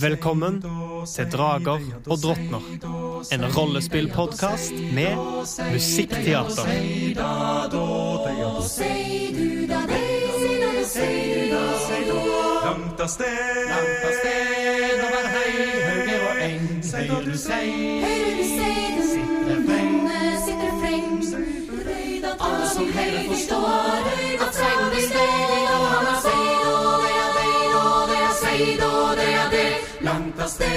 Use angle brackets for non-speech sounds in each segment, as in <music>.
Velkommen til Drager og drottner. En rollespillpodkast med musikkteater. Langt av sted, langt av sted, over hei, høyre og eng. Høyre du sei, du sei, sitter frem. Alle som hører forstår at seiden det steg, av sted.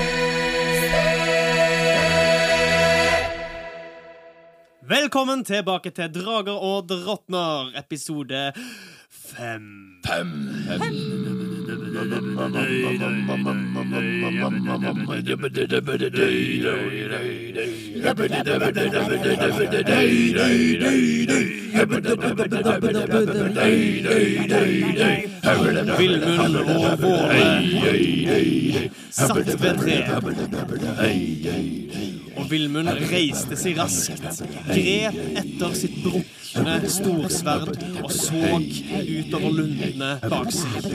Velkommen tilbake til Drager og drottner, episode fem. Villmund og Våle satt ved treet. Og Villmund reiste seg raskt, grep etter sitt brukne storsverd og så utover lundene bak seg.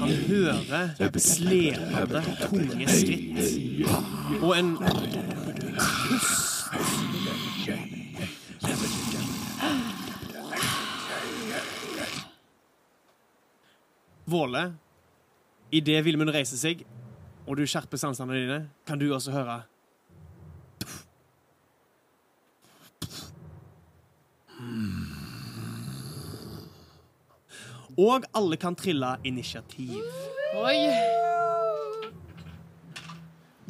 Han hører slepende, tunge skritt og en Våle, idet Vilmund reiser seg, og du skjerper sansene dine, kan du også høre Og alle kan trille initiativ. Oi!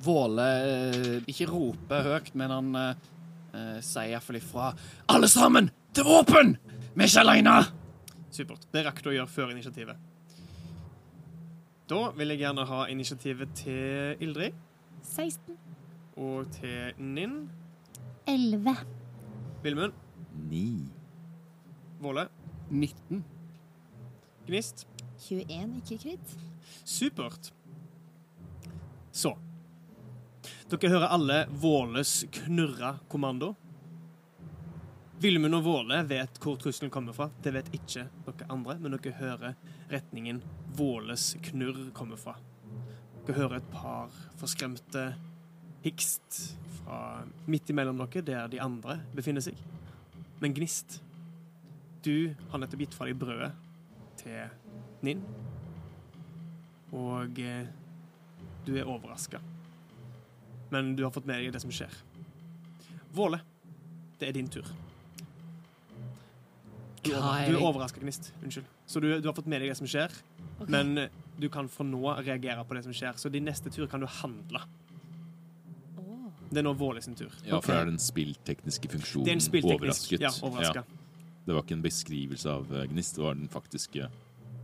Våle eh, ikke roper høyt, men han eh, eh, sier iallfall ifra. Alle sammen, til våpen! Vi er ikke aleine! Supert. Det rakk du å gjøre før initiativet. Da vil jeg gjerne ha initiativet til Ildrid 16. og til Ninn. 11. Vilmund. 9. Våle. 19. Gnist. 21, ikke kritt. Supert. Så. Dere hører alle Våles knurra-kommando. Vilmund og Våle vet hvor trusselen kommer fra. Det vet ikke dere andre, men dere hører retningen Våles knurr kommer fra. Dere hører et par forskremte hikst fra midt imellom dere, der de andre befinner seg. Men Gnist, du har nettopp gitt fra deg brødet til Ninn. Og eh, du er overraska. Men du har fått med deg det som skjer. Våle, det er din tur. Du, er du er overraska, Gnist. Unnskyld. Så du, du har fått med deg det som skjer, men eh, du kan for nå reagere på det som skjer. Så din neste tur kan du handle. Det er nå Våle sin tur. Ja, for det er den spilltekniske funksjonen Det er en spillteknisk overrasket. Ja, overraska. Det var ikke en beskrivelse av eh, Gnist, det var den faktiske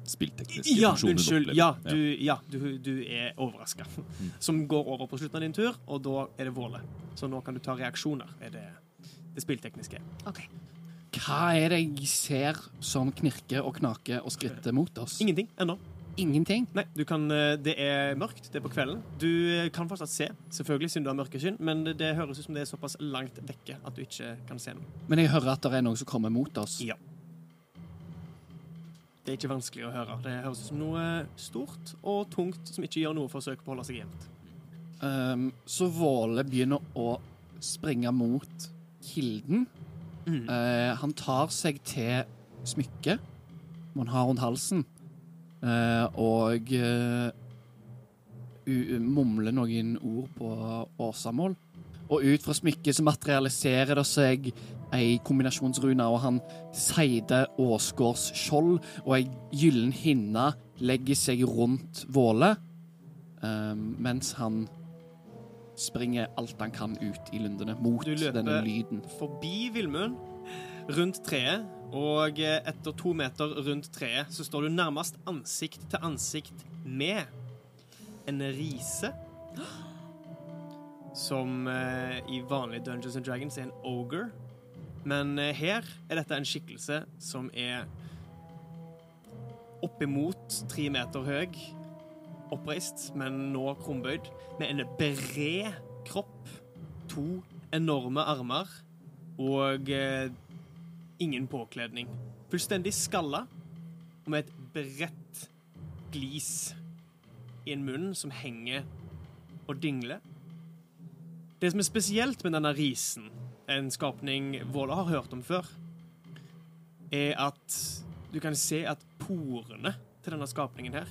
spilltekniske Ja, funksjonen. du unnskyld. opplever. Ja, du, ja, du, du er overraska. <laughs> Som går over på slutten av din tur, og da er det Våle. Så nå kan du ta reaksjoner, er det det spilltekniske. Hva er det jeg ser som knirker og knaker og skritter mot oss? Ingenting ennå. Ingenting? Nei, du kan, eh, det er mørkt, det er på kvelden. Du eh, kan fortsatt se, selvfølgelig siden du har mørkesyn, men det, høres ut som det er såpass langt vekke at du ikke kan se noe. Men jeg hører at det er noen som kommer mot oss. Ja. Det er ikke vanskelig å høre. Det høres ut som noe stort og tungt som ikke gjør noe for å søke på å holde seg jevnt. Um, så Våle begynner å springe mot kilden. Mm. Eh, han tar seg til smykket man har rundt halsen, eh, og eh, mumler noen ord på åsamål. Og ut fra smykket så materialiserer det seg ei kombinasjonsrune, og han seide Åsgårds skjold og ei gyllen hinne legger seg rundt Våle, eh, mens han springer alt han kan ut i lundene mot denne lyden. forbi Villmund, rundt treet, og eh, etter to meter rundt treet så står du nærmest ansikt til ansikt med en rise som eh, i vanlige Dungeons and Dragons er en ogre. Men eh, her er dette en skikkelse som er oppimot tre meter høy, oppreist, men nå krumbøyd, med en bred kropp, to enorme armer og eh, ingen påkledning. Fullstendig skalla og med et bredt glis i en munn som henger og dingler. Det som er spesielt med denne risen, en skapning Våle har hørt om før, er at du kan se at porene til denne skapningen her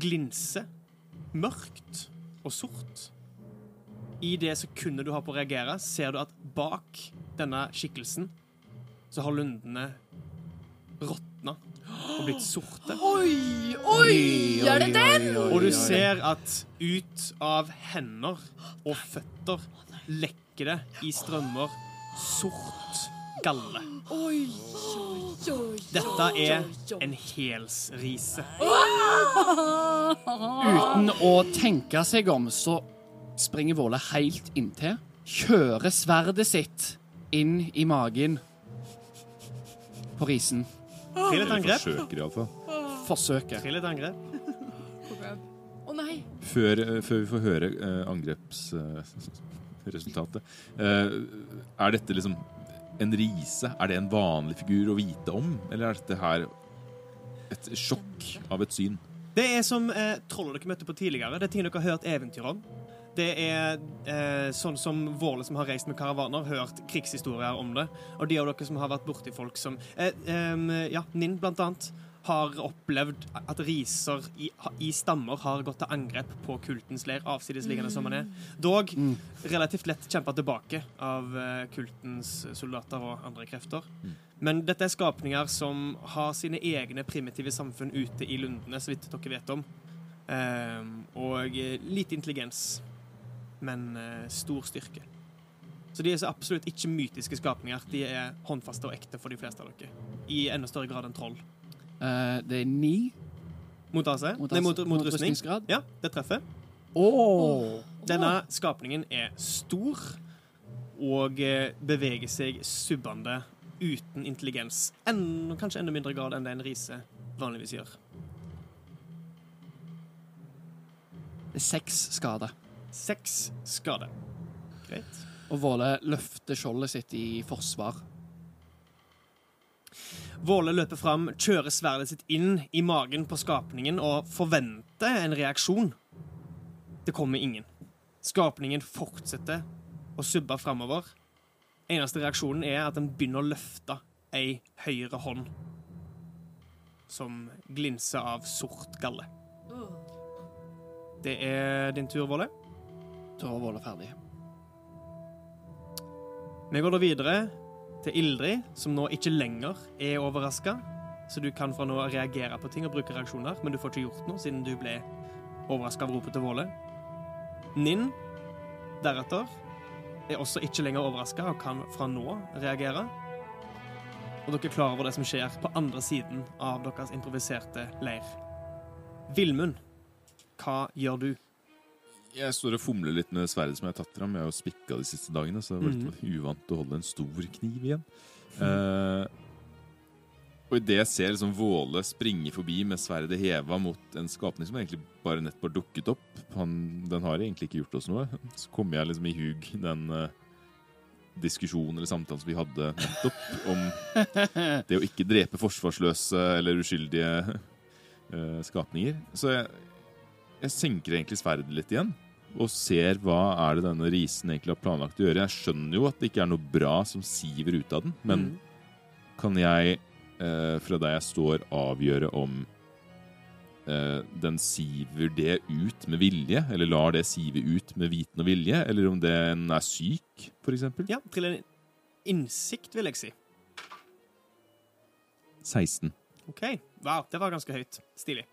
glinser mørkt og sort. I det sekundet du har på å reagere, ser du at bak denne skikkelsen så har lundene råtna og blitt sorte. Oi, oi! Er det den? Og du ser at ut av hender og føtter lekker det i strømmer sort galle. Dette er en helsrise. Uten å tenke seg om, så springer Våle helt inntil, kjører sverdet sitt inn i magen på risen. Trill et angrep. forsøker iallfall. Forsøker. Trill et angrep. Å nei. Før, eh, før vi får høre eh, angrepsresultatet eh, Er dette liksom en rise? Er det en vanlig figur å vite om? Eller er dette her et sjokk av et syn? Det er som eh, trollet dere møtte på tidligere. Det er ting dere har hørt eventyr om. Det er eh, sånn som Våle som har reist med karavaner, hørt krigshistorier om det. Og de av dere som har vært borti folk som eh, eh, Ja, Ninn blant annet har opplevd at riser i, i stammer har gått til angrep på kultens leir, avsidesliggende som han er. Dog relativt lett kjempa tilbake av eh, kultens soldater og andre krefter. Men dette er skapninger som har sine egne primitive samfunn ute i lundene, så vidt dere vet om. Ehm, og eh, lite intelligens, men eh, stor styrke. Så de er så absolutt ikke mytiske skapninger. De er håndfaste og ekte for de fleste av dere. I enda større grad enn troll. Eh, det er ni Mot AC? mot, Nei, mot, mot, rustning. rustningsgrad. Ja, det treffer. Oh. Denne skapningen er stor og eh, beveger seg subbende uten intelligens. En, kanskje enda mindre grad enn det en rise vanligvis gjør. Det er seks skader. Seks skade. Greit. Og Våle løfter skjoldet sitt i forsvar. Våle løper fram, kjører sverdet sitt inn i magen på skapningen og forventer en reaksjon. Det kommer ingen. Skapningen fortsetter å subbe framover. Eneste reaksjonen er at den begynner å løfte ei høyre hånd som glinser av sort galle. Det er din tur, Våle. Da er Våle ferdig. Vi går da videre til Ildrid, som nå ikke lenger er overraska. Så du kan fra nå reagere på ting og bruke reaksjoner, men du får ikke gjort noe siden du ble overraska av ropet til Våle. Ninn, deretter, er også ikke lenger overraska og kan fra nå reagere. Og dere er klar over det som skjer på andre siden av deres improviserte leir. Vilmund, hva gjør du? Jeg står og fomler litt med sverdet som jeg har tatt fram. Jeg har jo spikka de siste dagene, så det har vært mm. uvant å holde en stor kniv igjen. Uh, og idet jeg ser liksom Våle springe forbi med sverdet heva mot en skapning som egentlig bare nettopp har dukket opp Han, Den har egentlig ikke gjort oss noe. Så kommer jeg liksom i hug den uh, diskusjonen eller samtalen som vi hadde nettopp om <laughs> det å ikke drepe forsvarsløse eller uskyldige uh, skapninger. Så jeg, jeg senker egentlig sverdet litt igjen. Og ser hva er det denne risen egentlig har planlagt å gjøre. Jeg skjønner jo at det ikke er noe bra som siver ut av den, men mm. kan jeg eh, fra der jeg står, avgjøre om eh, den siver det ut med vilje, eller lar det sive ut med viten og vilje, eller om den er syk, eksempel? Ja, til en innsikt, vil jeg si. 16. OK. Wow, det var ganske høyt. Stilig.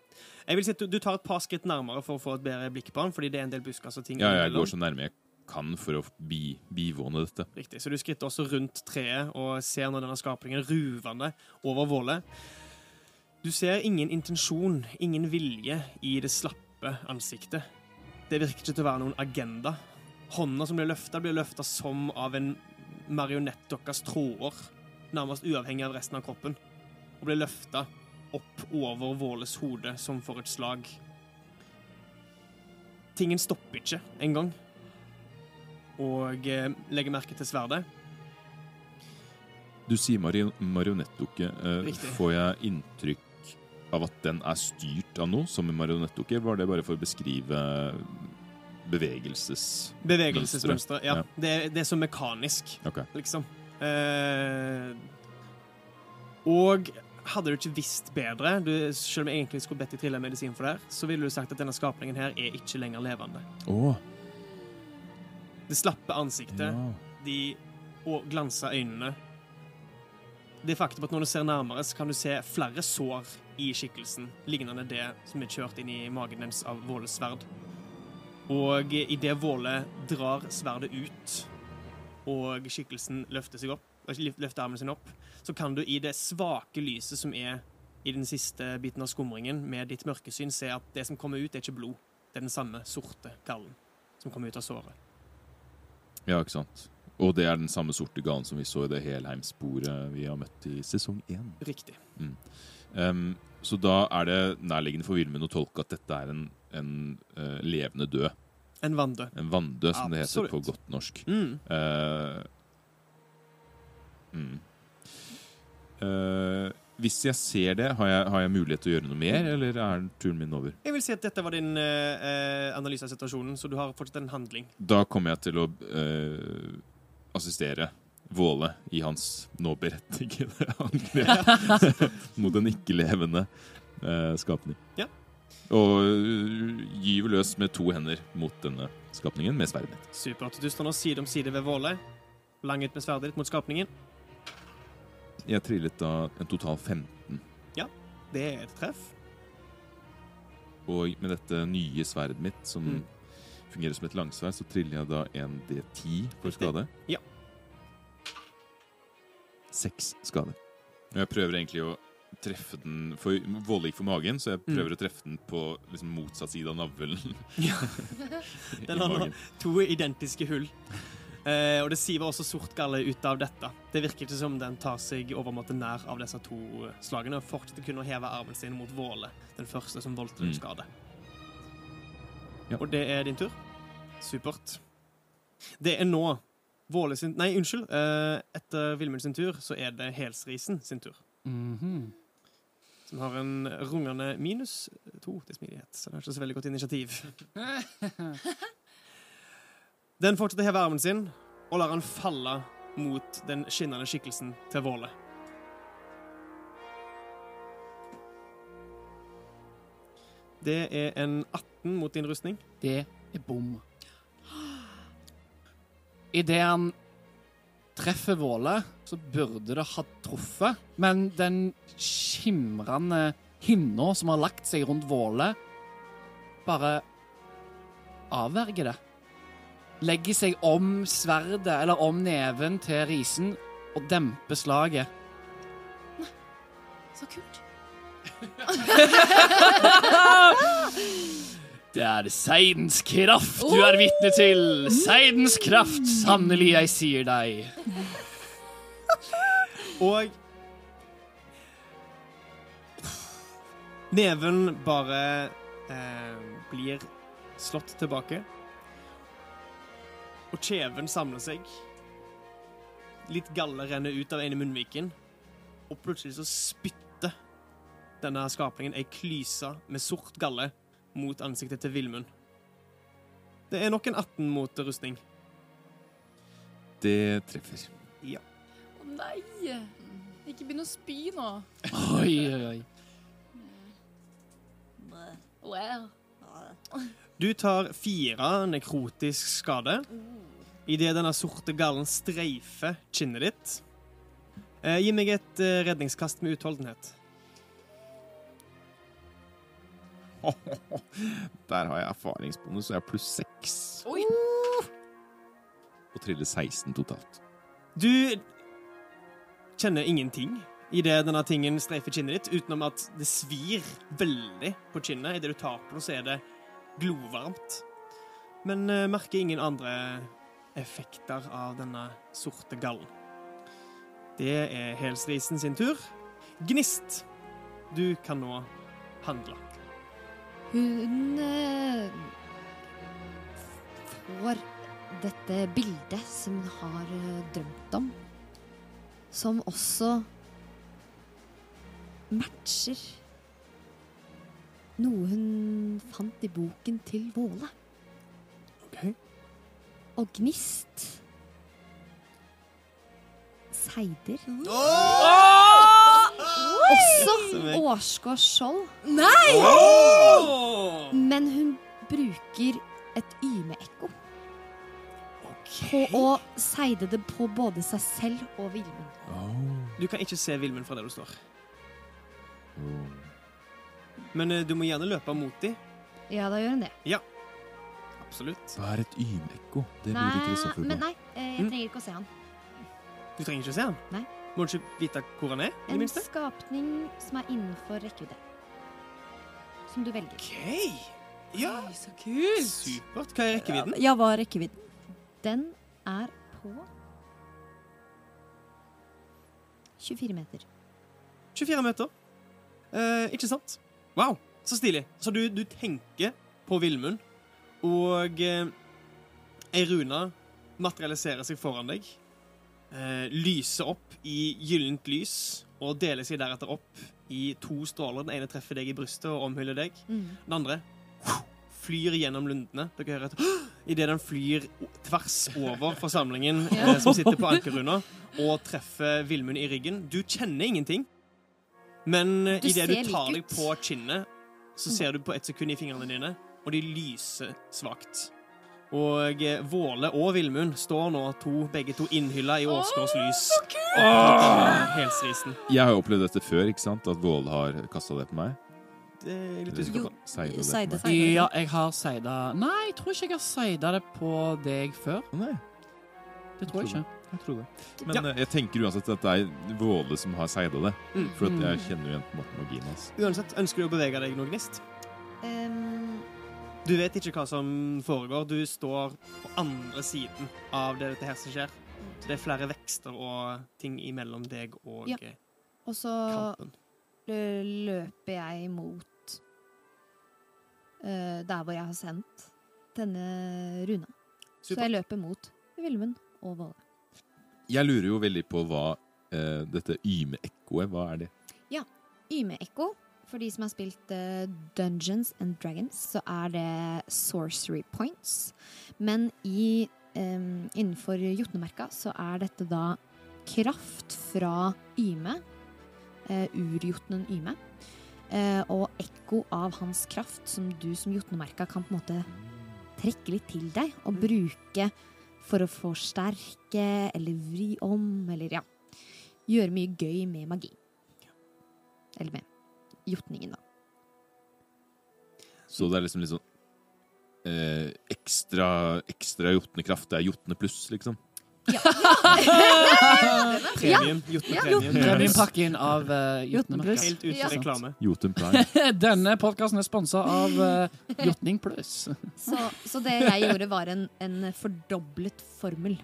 Jeg vil si at du, du tar et par skritt nærmere for å få et bedre blikk på den, fordi det er en del buskas og ting Ja, jeg går så nærme jeg kan for å bi, bivåne dette. Riktig. Så du skritter også rundt treet og ser når denne skapningen ruvende over vålet. Du ser ingen intensjon, ingen vilje i det slappe ansiktet. Det virker ikke til å være noen agenda hånda som blir løfta, blir løfta som av en marionettdokkas tråder, nærmest uavhengig av resten av kroppen, og blir løfta opp over Våles hode som for et slag. Tingen stopper ikke engang, og eh, legger merke til sverdet. Du sier marion marionettdukke. Eh, får jeg inntrykk av at den er styrt av noe som en marionettdukke? Var det bare for å beskrive bevegelses... Bevegelsesmønsteret, Ja. Ja. Det, det er så mekanisk, okay. liksom. Eh, og hadde du ikke visst bedre, du, selv om jeg egentlig skulle bedt deg trille medisin for det, her, så ville du sagt at denne skapningen her er ikke lenger levende. Oh. Det slappe ansiktet, ja. de og glansa øynene. Det faktum at når du ser nærmere, så kan du se flere sår i skikkelsen, lignende det som er kjørt inn i magen deres av Våles sverd. Og idet Våle drar sverdet ut, og skikkelsen løfter seg opp, løfter armen sin opp, så kan du i det svake lyset som er i den siste biten av skumringen, med ditt mørkesyn, se at det som kommer ut, er ikke blod. Det er den samme sorte gallen som kommer ut av såret. ja, ikke sant. Og det er den samme sorte gallen som vi så i det Helheim-sporet vi har møtt i sesong én. Riktig. Em, så da er det nærliggende for Vilmund å tolke at dette er en, en uh, levende død. En vanndød. En vanndød, som det heter på godt norsk. Mm. Eh, mm. Uh, hvis jeg ser det, har jeg, har jeg mulighet til å gjøre noe mer, eller er turen min over? Jeg vil si at dette var din eh, eh, analyse av situasjonen, så du har fortsatt en handling. Da kommer jeg til å uh, assistere Våle i hans nå berettigede <laughs> angrep <laughs> mot en ikke-levende uh, skapning. Ja. Og uh, gyver løs med to hender mot denne skapningen med sverdet mitt. Supert. Du står nå side om side ved Våle. Lang ut med sverdet ditt mot skapningen. Jeg trillet da en total 15. Ja, Det er et treff. Og med dette nye sverdet mitt, som Mm. fungerer som et langsverd, så triller jeg da en D10 for skade. Ja. Seks skade. Jeg prøver egentlig å treffe den for gikk for magen, så jeg Mm. prøver å treffe den på liksom, motsatt side av navlen. Ja. <laughs> Den har to identiske hull. Eh, og det siver også Sortgalle ut av dette. Det virker ikke som den tar seg overmåte nær av disse to slagene, og fortsetter kun å heve armen sin mot Våle, den første som voldte Mm. mm. skade. Ja. Og det er din tur. Supert. Det er nå Våle sin Nei, unnskyld. Eh, etter Vilmund sin tur, så er det Helsrisen sin tur. Mhm. Som har en rungende minus to til smidighet. Så det er ikke så veldig godt initiativ. <laughs> Den fortsetter å heve armen sin og lar han falle mot den skinnende skikkelsen til Våle. Det er en 18 mot din rustning. Det er bom. Idet han treffer Våle, så burde det ha truffet. Men den skimrende hinna som har lagt seg rundt Våle, bare avverger det. Legger seg om sverdet, eller om neven til risen, og demper slaget. Så kult. <laughs> Det er seidens kraft du er vitne til. Seidens kraft, sannelig jeg sier deg. <laughs> Og Neven bare eh, blir slått tilbake. Og kjeven samler seg. Litt galle renner ut av ene munnviken. Og plutselig så spytter denne skapningen ei klyse med sort galle mot ansiktet til Vilmund. Det er nok en 18 mot rustning. Det treffer. Ja. Å nei! Ikke begynn å spy nå. Oi, oi, oi. Wow. Du tar fire nekrotisk skade idet denne sorte gallen streifer kinnet ditt. Eh, gi meg et eh, redningskast med utholdenhet. <laughs> Der har jeg erfaringsbonus, så jeg har pluss seks. Oi. Og triller 16 totalt. Du kjenner ingenting idet denne tingen streifer kinnet ditt, utenom at det svir veldig på kinnet. Idet du tar på det, så er det glovarmt. men eh, merker ingen andre effekter av denne sorte gallen. Det er Helsrisen sin tur. Gnist, du kan nå handle. Hun eh, får dette bildet som hun har eh, drømt om, som også matcher noe hun fant i boken til Våle. Og Gnist Seider. Også Årsgård Skjold. Åh! Men hun bruker et ymeekko på å seide det på både seg selv og Vilmund. Du kan ikke se Vilmund fra der du står. Men eh, du må gjerne løpe mot dem. Ja, da gjør hun det. Absolutt. Hva er et ymekko? Det lurer Nei, på. men nei, eh, jeg Mm. trenger ikke å se han. Du trenger ikke å se han. Nei. Må du ikke vite hvor han er? i det En minste? skapning som er innenfor rekkevidde. Som du velger. OK. Ja, Så kult! supert. Hva er rekkevidden? Ja, hva er rekkevidden? Den er på 24 meter. 24 meter. Eh, ikke sant? Wow, så stilig. Så du, du tenker på Vilmund, og eh, ei rune materialiserer seg foran deg. Eh, lyser opp i gyllent lys og deler seg deretter opp i to stråler. Den ene treffer deg i brystet og omhyller deg. Mm. Den andre flyr gjennom lundene. Dere hører et idet den flyr tvers over forsamlingen <laughs> eh, som sitter på ankerruna, og treffer Villmund i ryggen. Du kjenner ingenting, men idet du tar deg på kinnet, så ser du på et sekund i fingrene dine, og de lyser svakt. Og eh, Våle og Villmund står nå to, begge to innhylla i årsgårdslys. Åh, Helsrisen. Jeg har jo opplevd dette før, ikke sant? At Våle har kasta det på meg. Det er litt usikker på. Seide det på meg. Ja, jeg har seida Nei, jeg tror ikke jeg har seida det på deg før. Nei, Det tror jeg ikke. jeg tror det. Men Ja. eh, jeg tenker uansett at det er Våle som har seida det. Mm. For at jeg kjenner jo igjen magien hans. Uansett, ønsker du å bevege deg noe, Gnist? Um, Du vet ikke hva som foregår. Du står på andre siden av det dette her som skjer. Så det er flere vekster og ting imellom deg og Ja. eh, og så kampen. løper jeg mot uh, der hvor jeg har sendt denne runa. Så jeg løper mot Vilmund og Våle. Jeg lurer jo veldig på hva uh, dette yme-ekkoet Hva er det? Ja. Yme-ekko. For de som har spilt uh, Dungeons and Dragons, så er det sorcery points. Men i, um, innenfor Jotnemerka så er dette da kraft fra Yme. Uh, urjotnen Yme. uh, og ekko av hans kraft, som du som Jotnemerka kan på en måte trekke litt til deg og bruke for å forsterke eller vri om, eller ja Gjøre mye gøy med magi. Eller med jotningen, da. Så det er liksom litt sånn eh, ekstra, ekstra jotnekraft. Det er jotne pluss, liksom. <laughs> Premium. Jotnepremien. Premiumpakken av uh, Jotnemerka. Helt uten Ja. reklame. Jotun <laughs> Denne podkasten er sponsa av uh, Jotning Pluss. Så, så det jeg gjorde, var en, en fordoblet formel.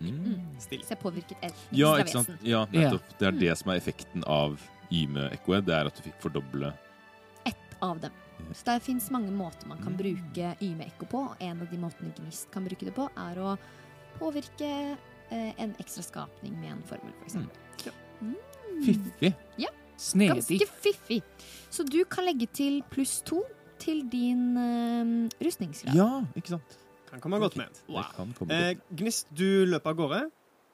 Mm. Mm. Så jeg påvirket et Ja, ikke sant? Ja, nettopp. Det er det som er effekten av yme-ekkoet. Det er at du fikk fordoble Ett av dem. Så det fins mange måter man kan bruke Yme-ekko på. Og en av de måtene Gnist kan bruke det på, er å påvirke eh, en ekstra skapning med en formel, f.eks. Fiffig. Ja. Snedig. Ganske fiffig. Så du kan legge til pluss to til din eh, rustningsgrad. Ja, ikke sant? Kan komme godt med. Wow. Eh. Gnist, du løper av gårde.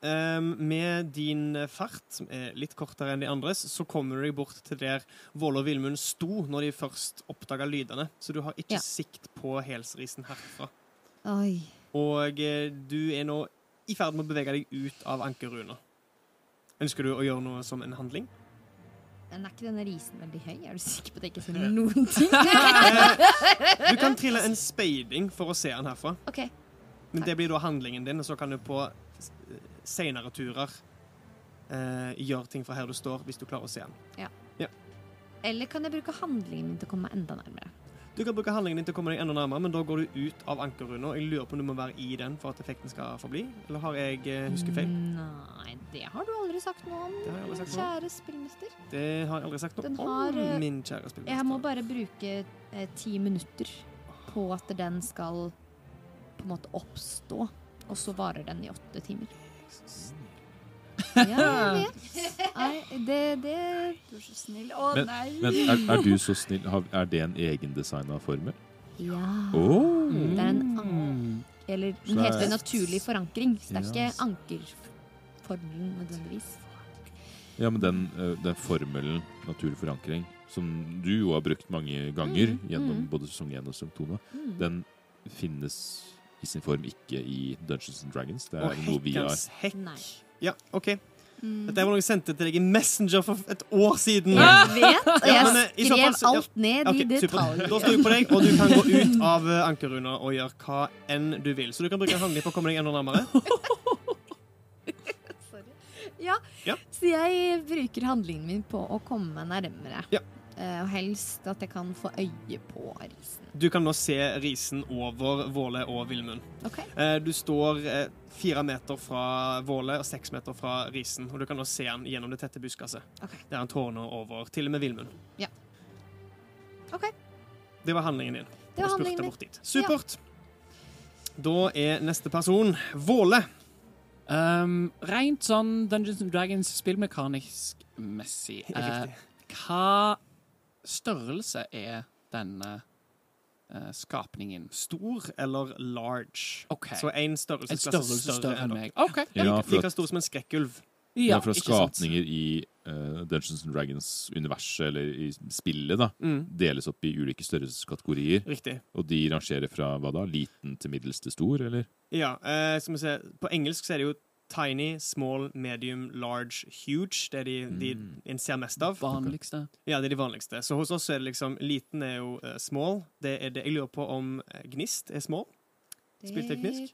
Ehm, med din fart, som er litt kortere enn de andres, så kommer du deg bort til der Våle og Vilmund sto når de først oppdaga lydene. Så du har ikke Ja. sikt på helsrisen herfra. Oi. Og eh, du er nå i ferd med å bevege deg ut av ankerruna. Ønsker du å gjøre noe som en handling? Den er ikke denne risen veldig høy? Er du sikker på at jeg ikke ser noen ting? <laughs> Eh, du kan trille en speiding for å se den herfra. Okay. Men det blir da handlingen din, og så kan du på senere turer eh, gjør ting fra her du står, hvis du klarer å se den. Eller kan jeg bruke handlingen min til å komme enda nærmere? Du kan bruke handlingen din til å komme deg enda nærmere, men da går du ut av ankerrunda. Jeg lurer på om du må være i den for at effekten skal forbli, eller har jeg eh, husket feil? Nei, det har du aldri sagt noe om, sagt noe kjære spillmester. Det har jeg aldri sagt noe har, om, eh, min kjære spillmester. Jeg må bare bruke eh, ti minutter på at den skal på en måte oppstå, og så varer den i åtte timer. Ja, <laughs> jeg vet. Nei, det, det Du er så snill. Å Men- nei! Men er, er du så snill? Har- Er det en egendesigna formel? Ja. Oh. Det er en an Mm. Eller Så den det heter er- naturlig forankring, så det er ikke ankerformelen nødvendigvis. Ja, men den, eh, den formelen, naturlig forankring, som du jo har brukt mange ganger Mm, gjennom mm. både sesong 1 og sesong 2 nå, Mm. den finnes i sin form ikke i Dungeons and Dragons. Det er Og noe vi har. hekk. Nei. Ja, OK. Mm. Dette var noe jeg sendte til deg i Messenger for et år siden. Jeg vet, og <laughs> Ja, jeg men, skrev fall så- ja. alt ned okay, i detalj. Da står vi på deg, og du kan gå ut av Ankeruna ankerruna og gjøre hva enn du vil. Så du kan bruke en handling på å komme deg enda nærmere. <laughs> Ja. Ja. Så jeg bruker handlingen min på å komme meg nærmere. Ja. Eh, og helst at jeg kan få øye på risen. Du kan nå se risen over Våle og Villmund. OK? Eh, Du står eh, fire meter fra Våle og seks meter fra risen, og du kan nå se han gjennom det tette buskaset. Okay. Der han tårner over til og med Villmund. ok. Det var handlingen din. Det var handlingen min. bort dit. Supert. Da er neste person Våle. Um, rent sånn Dungeons and Dragons spillmekanisk messig. Uh, hva størrelse er denne eh, skapningen? Stor eller large? Okay. Så én størrelse, En størrelse større enn meg. Okay. Ja, Like, at, like stor som en skrekkulv. ja, for at ikke sant. skapninger i uh, Dungeons and Dragons-universet, eller i spillet, da, Mm, deles opp i ulike størrelseskategorier. riktig. Og de rangerer fra hva da? Liten til middels til stor, eller? Ja, uh, skal vi se. På engelsk så er det jo tiny, small, medium, large, huge. Det er de, de Mm. en ser mest av. Vanligste. Ja, det er de vanligste. Så hos oss er det liksom Liten er jo uh, small. Det er det jeg lurer på om eh, Gnist er small. Spillteknisk?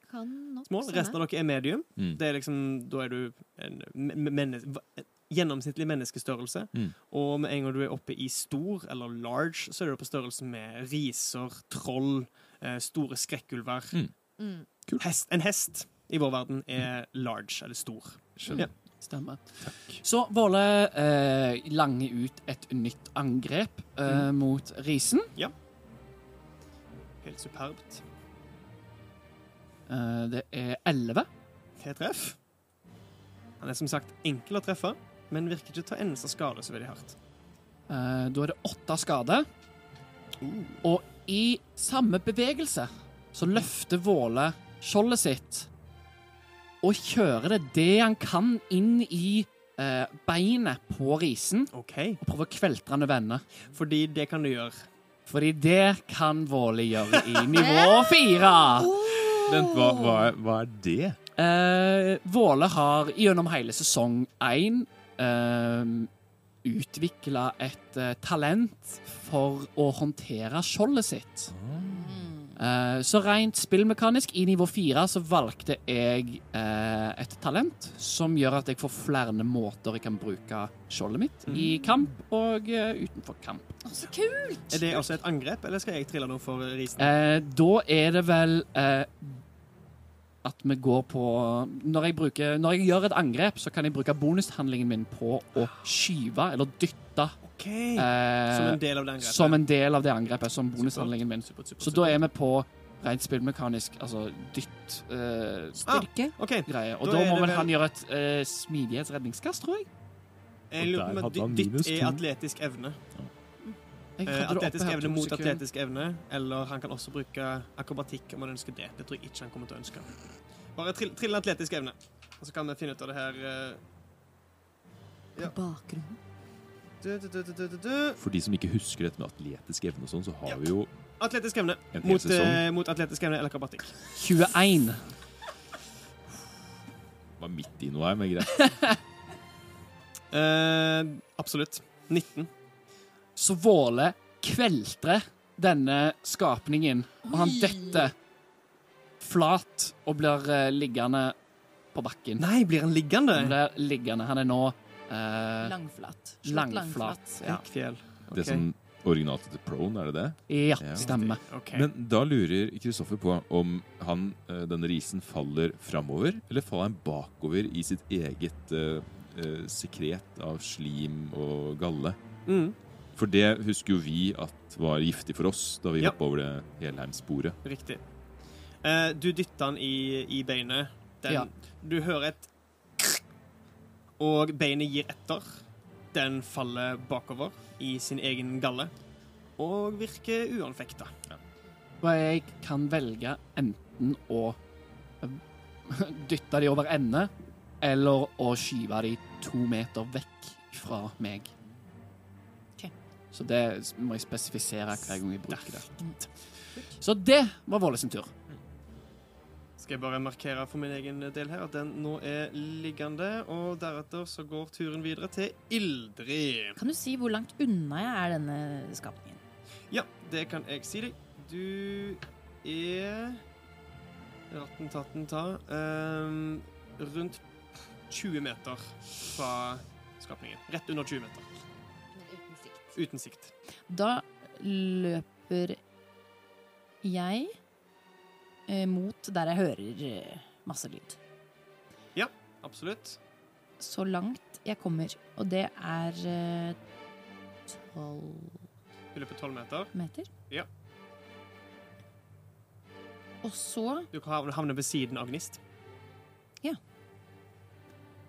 Small. Resten av dere er medium. Mm. Det er liksom, Da er du en menneske gjennomsnittlig menneskestørrelse. Mm. Og med en gang du er oppe i stor, eller large, så er du på størrelse med riser, troll, eh, store skrekkulver. Mm. Mm. Hest, en hest i vår verden er large, eller stor. Skjønner. Stemmer. Så Våle eh, langer ut et nytt angrep eh, mot risen. Helt superbt. Eh, det er 11. Til treff. Han er som sagt enkel å treffe, men virker ikke å ta endelse av skade så veldig hardt. Eh, da er det åtte skade. Og i samme bevegelse så løfter Våle skjoldet sitt og kjører det det han kan inn i eh, beinet på risen OK, og prøver å kveltre han over ende. fordi det kan du gjøre. Fordi det kan Våle gjøre i <laughs> nivå fire. Vent, hva, hva, hva er det? Eh, Våle har gjennom hele sesong én eh, utvikla et eh, talent for å håndtere skjoldet sitt. Eh, så rent spillmekanisk, i nivå fire, så valgte jeg eh, et talent som gjør at jeg får flere måter jeg kan bruke skjoldet mitt i kamp og eh, utenfor kamp. Å, så kult! Er det også et angrep, eller skal jeg trille noe for risen? Eh, da er det vel eh, at vi går på når jeg, bruker, når jeg gjør et angrep, så kan jeg bruke bonushandlingen min på å skyve eller dytte OK. eh, Som en del av det angrepet. som en del av det angrepet, som bonushandlingen min. Super, super, super. Så da er vi på rent spillmekanisk, altså dytt eh, Styrke. OK. greie. Og Da da, må vel han gjøre et eh, smidighetsredningskast, tror jeg. Jeg lurer på om dytt er atletisk evne. Ja. Eh, atletisk evne mot sekunder. atletisk evne, eller han kan også bruke akrobatikk om han ønsker det. Det tror jeg ikke han kommer til å ønske. Bare trill, trill atletisk evne, og så kan vi finne ut av det her. eh. Ja. På Du, du, du, du, du, du, du. For de som ikke husker dette med atletisk evne og sånn, så har Ja. vi jo Atletisk evne mot, eh, mot atletisk evne eller akrobatikk. 21. Var midt i noe her, men greit. uh, <laughs> absolutt. 19. Så Våle kveltrer denne skapningen, og han detter flat og blir eh, liggende på bakken. Nei, blir han liggende? Han blir liggende. Han er nå eh, Langflat. Slått langflat. Ja. Okay. Det som originalt til prone, er det det? Ja, Ja. stemmer. Okay. Men da lurer Kristoffer på om han, eh, denne risen faller framover, eller faller han bakover i sitt eget uh, sekret av slim og galle? Mm, For det husker jo vi at var giftig for oss da vi Ja. hoppa over det Helheim-sporet. riktig. Uh, du dytter den i, i beinet. Den, Ja. Du hører et og beinet gir etter. Den faller bakover i sin egen galle og virker uanfekta. Og jeg kan velge enten å eh, <laughs> dytte de over ende, eller å skyve de to meter vekk fra meg. Så det må jeg spesifisere hver gang jeg bruker det. Så det var Våle sin tur. Skal jeg bare markere for min egen del her at den nå er liggende, og deretter så går turen videre til Ildrid. Kan du si hvor langt unna jeg er denne skapningen? Ja, det kan jeg si deg. Du er Ratten tatten ta um, rundt 20 meter fra skapningen. Rett under 20 meter. Uten sikt. Da løper jeg mot der jeg hører eh, masse lyd. Ja, Absolutt. Så langt jeg kommer, og det er eh, tolv Du løper 12 meter. meter. Ja. Og så, Du kan havne ved siden av Gnist. Ja.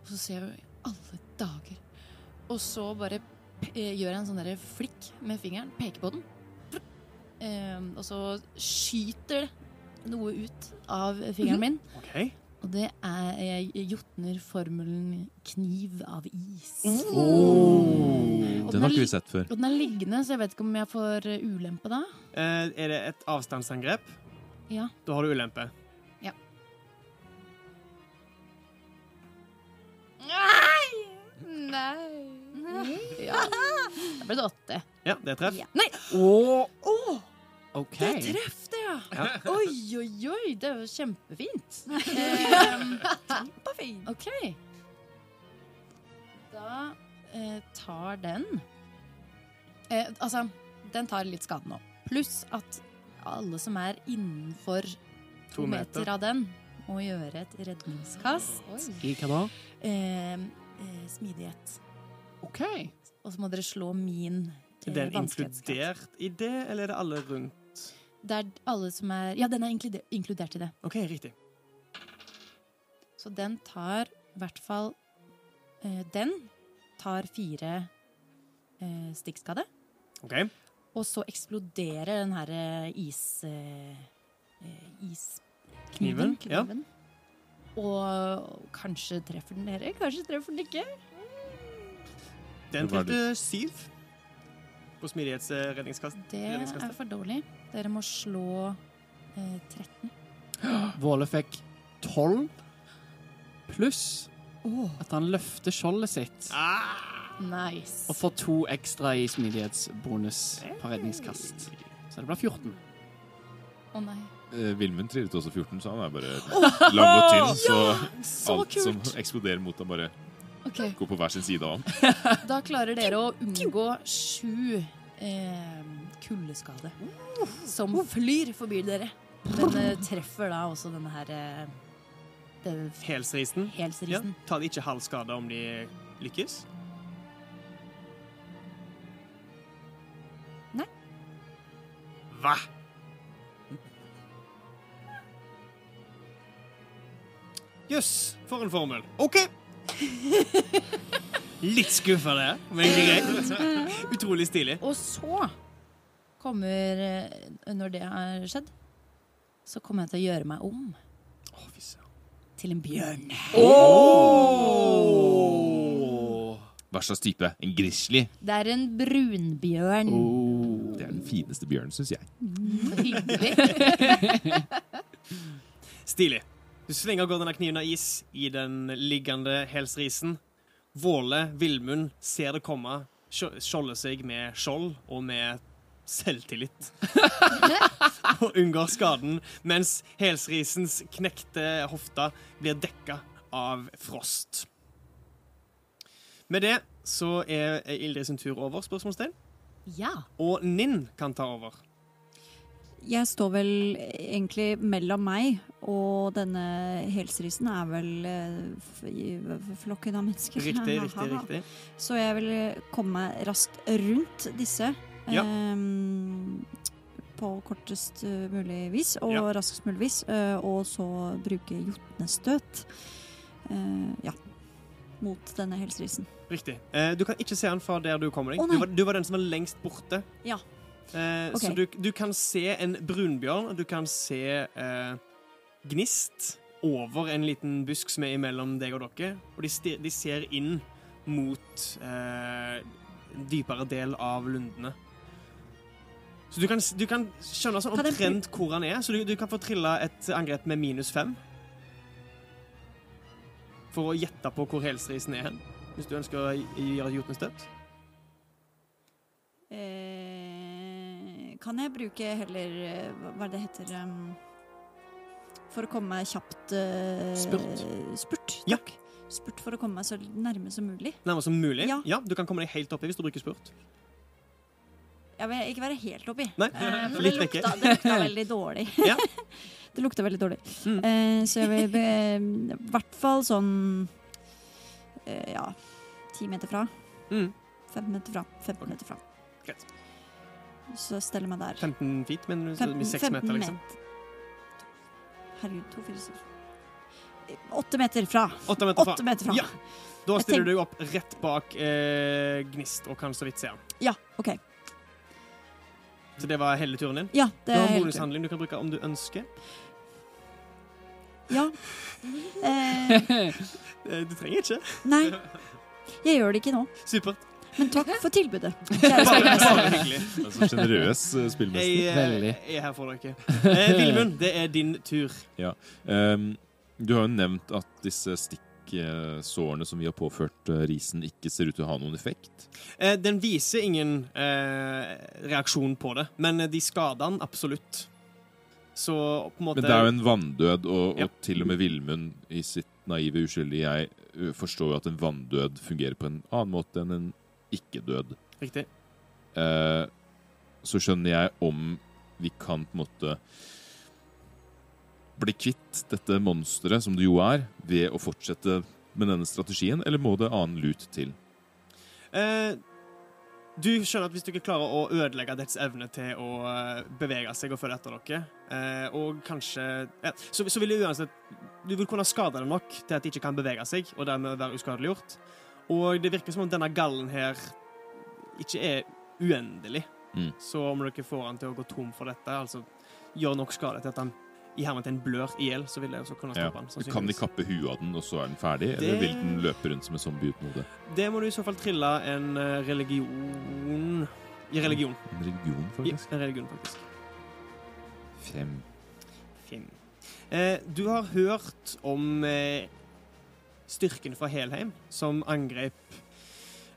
og så ser jeg alle dager Og så bare eh, gjør jeg en sånn derre flikk med fingeren, peker på den. Eh, og så skyter det noe ut av fingeren min. Okay. Og det er Jeg jotner formelen 'kniv av is'. Oh. Den har er ikke vi sett før. Og den er liggende, så jeg vet ikke om jeg får eh, ulempe da. Eh, er det et avstandsangrep? Ja. Da har du ulempe. Nei. ja. Da ble det åtte. Ja, det er treff. Nei, OK. det treff det, ja. Ja. Oi, oi, oi. Det er jo kjempefint. Kjempefint. OK. Da eh, tar den eh, Altså, den tar litt skade nå. Pluss at alle som er innenfor to, To meter. meter. av den, må gjøre et redningskast. I hva da? Eh, eh, smidighet. OK. Og så må dere slå min Er eh, den vanskelighetsgrad. inkludert i det, eller er det alle rundt? Det er alle som er Ja, den er inkludert, inkludert i det. OK, riktig. Så den tar i hvert fall eh, Den tar fire eh, stikkskade. OK. Og så eksploderer den her eh, is... Eh, eh, iskniven. Kniven, ja. Og kanskje treffer den dere, <laughs> kanskje treffer den ikke. Den treffer er syv på smidighetsredningskast. Det er for dårlig. Dere må slå eh, 13. <gasps> Våle fikk tolv pluss at han løfter skjoldet sitt Nice. og får to ekstra i smidighetsbonus på redningskast. Så det blir 14. Å nei. Eh, Vilmund trillet også 14, så han er bare lang og tynn. Så Så alt som eksploderer mot ham, bare Ok, går på hver sin side av ham. Da klarer dere å unngå sju eh, kuldeskade som flyr forbi dere. Den treffer da også denne her eh, Helsrisen. Ja. Tar de ikke halv skade om de lykkes? Nei. Hva? Jøss, for en formel. OK. Litt skuffa det, men greit. Utrolig stilig. Og så kommer eh, Når det har skjedd, så kommer jeg til å gjøre meg om Å, fy søren. til en bjørn. Hva slags type? En grizzly? Det er en brunbjørn. Det er den fineste bjørnen, syns jeg. Så hyggelig. Stilig. Du svinger av gårde denne kniven av is i den liggende helsrisen. Våle Villmund ser det komme, skjolder seg med skjold og med selvtillit. <laughs> og unngår skaden, mens helsrisens knekte hofta blir dekka av frost. Med det så er Ildrid sin tur over, spørsmålstegn. Ja. Og Ninn kan ta over. Jeg står vel egentlig mellom meg og denne helsrisen er vel eh, flokken av mennesker. Riktig, <laughs> riktig, riktig. Så jeg vil komme meg raskt rundt disse. Ja. Um, på kortest eh, mulig vis og Ja. raskest mulig vis. og så bruke jotnestøt. Uh, ja. Mot denne helserisen. Riktig. Uh, du kan ikke se han fra der du kommer deg. Oh, du, var, du var den som var lengst borte. Ja. Eh, Ok. Så du, du kan se en brunbjørn, du kan se eh, gnist over en liten busk som er imellom deg og dere. Og de, de ser inn mot eh, en dypere del av lundene. Så du kan, du kan skjønne sånn omtrent hvor han er, så du, du kan få trilla et angrep med minus fem. For å gjette på hvor helsrisen er hen, hvis du ønsker å gjøre et jotnestøt. Eh, kan jeg bruke heller eh, hva er det heter um, For å komme meg kjapt uh, Spurt. Spurt, Ja. Spurt for å komme meg så nærme som mulig. Nærmest som mulig. Ja. Ja. Du kan komme deg helt oppi hvis du bruker spurt. Jeg vil ikke være helt oppi. Nei, Eh, <laughs> litt det, lukta, det lukta <laughs> veldig dårlig. Ja. <laughs> det lukta veldig dårlig. Mm. Uh, så jeg vil i hvert fall sånn uh, Ja, ti meter fra. Mm. Fem meter fra. Fem okay. meter fra. Greit. Så steller meg der. 15 feet, mener du? 15, 6 meter, liksom. Herregud, to, fire, seks Åtte meter fra. 8 meter fra. 8 meter fra. Ja. Da stiller tenk- du opp rett bak eh, Gnist og kan så vidt se han. Ja, OK. Så det var hele turen din. Ja, det er Du har bonushandling du kan bruke om du ønsker. Ja. <laughs> Eh, Eh, Du trenger ikke. nei, jeg gjør det ikke nå. Supert. Men takk for tilbudet. <laughs> Altså sjenerøs eh, spillmester. Jeg, eh, jeg er her for dere. Eh, Vilmund, det er din tur. Um, du har jo nevnt at disse stikksårene som vi har påført eh, risen, ikke ser ut til å ha noen effekt. Eh, den viser ingen eh, reaksjon på det, men de skader den absolutt. Så på en måte Men det er jo en vanndød, og, Ja. og til og med Villmund i sitt naive uskyldige jeg forstår jo at en vanndød fungerer på en annen måte enn en ikke-død. Riktig. Eh, så skjønner jeg om vi kan på en måte bli kvitt dette monsteret, som det jo er, ved å fortsette med denne strategien, eller må det annen lut til? Eh, du skjønner at hvis du ikke klarer å ødelegge dets evne til å eh, bevege seg og følge etter dere, eh, og kanskje ja, så, så vil det uansett Du vil kunne skade det nok til at de ikke kan bevege seg, og dermed være uskadeliggjort. Og det virker som om denne gallen her ikke er uendelig. Mm. Så om dere får han til å gå tom for dette, altså gjør nok skade til at han i hermetegn blør i hjel, så vil det også kunne Ja. stoppe han. Kan de kappe huet av den, og så er den ferdig? Det- Eller vil den løpe rundt som en zombie uten hode? Det må du i så fall trille en eh, religion I religion. En religion, faktisk? faktisk. en religion, faktisk. Fem. Fem. Eh, du har hørt om eh, styrken fra Helheim som angrep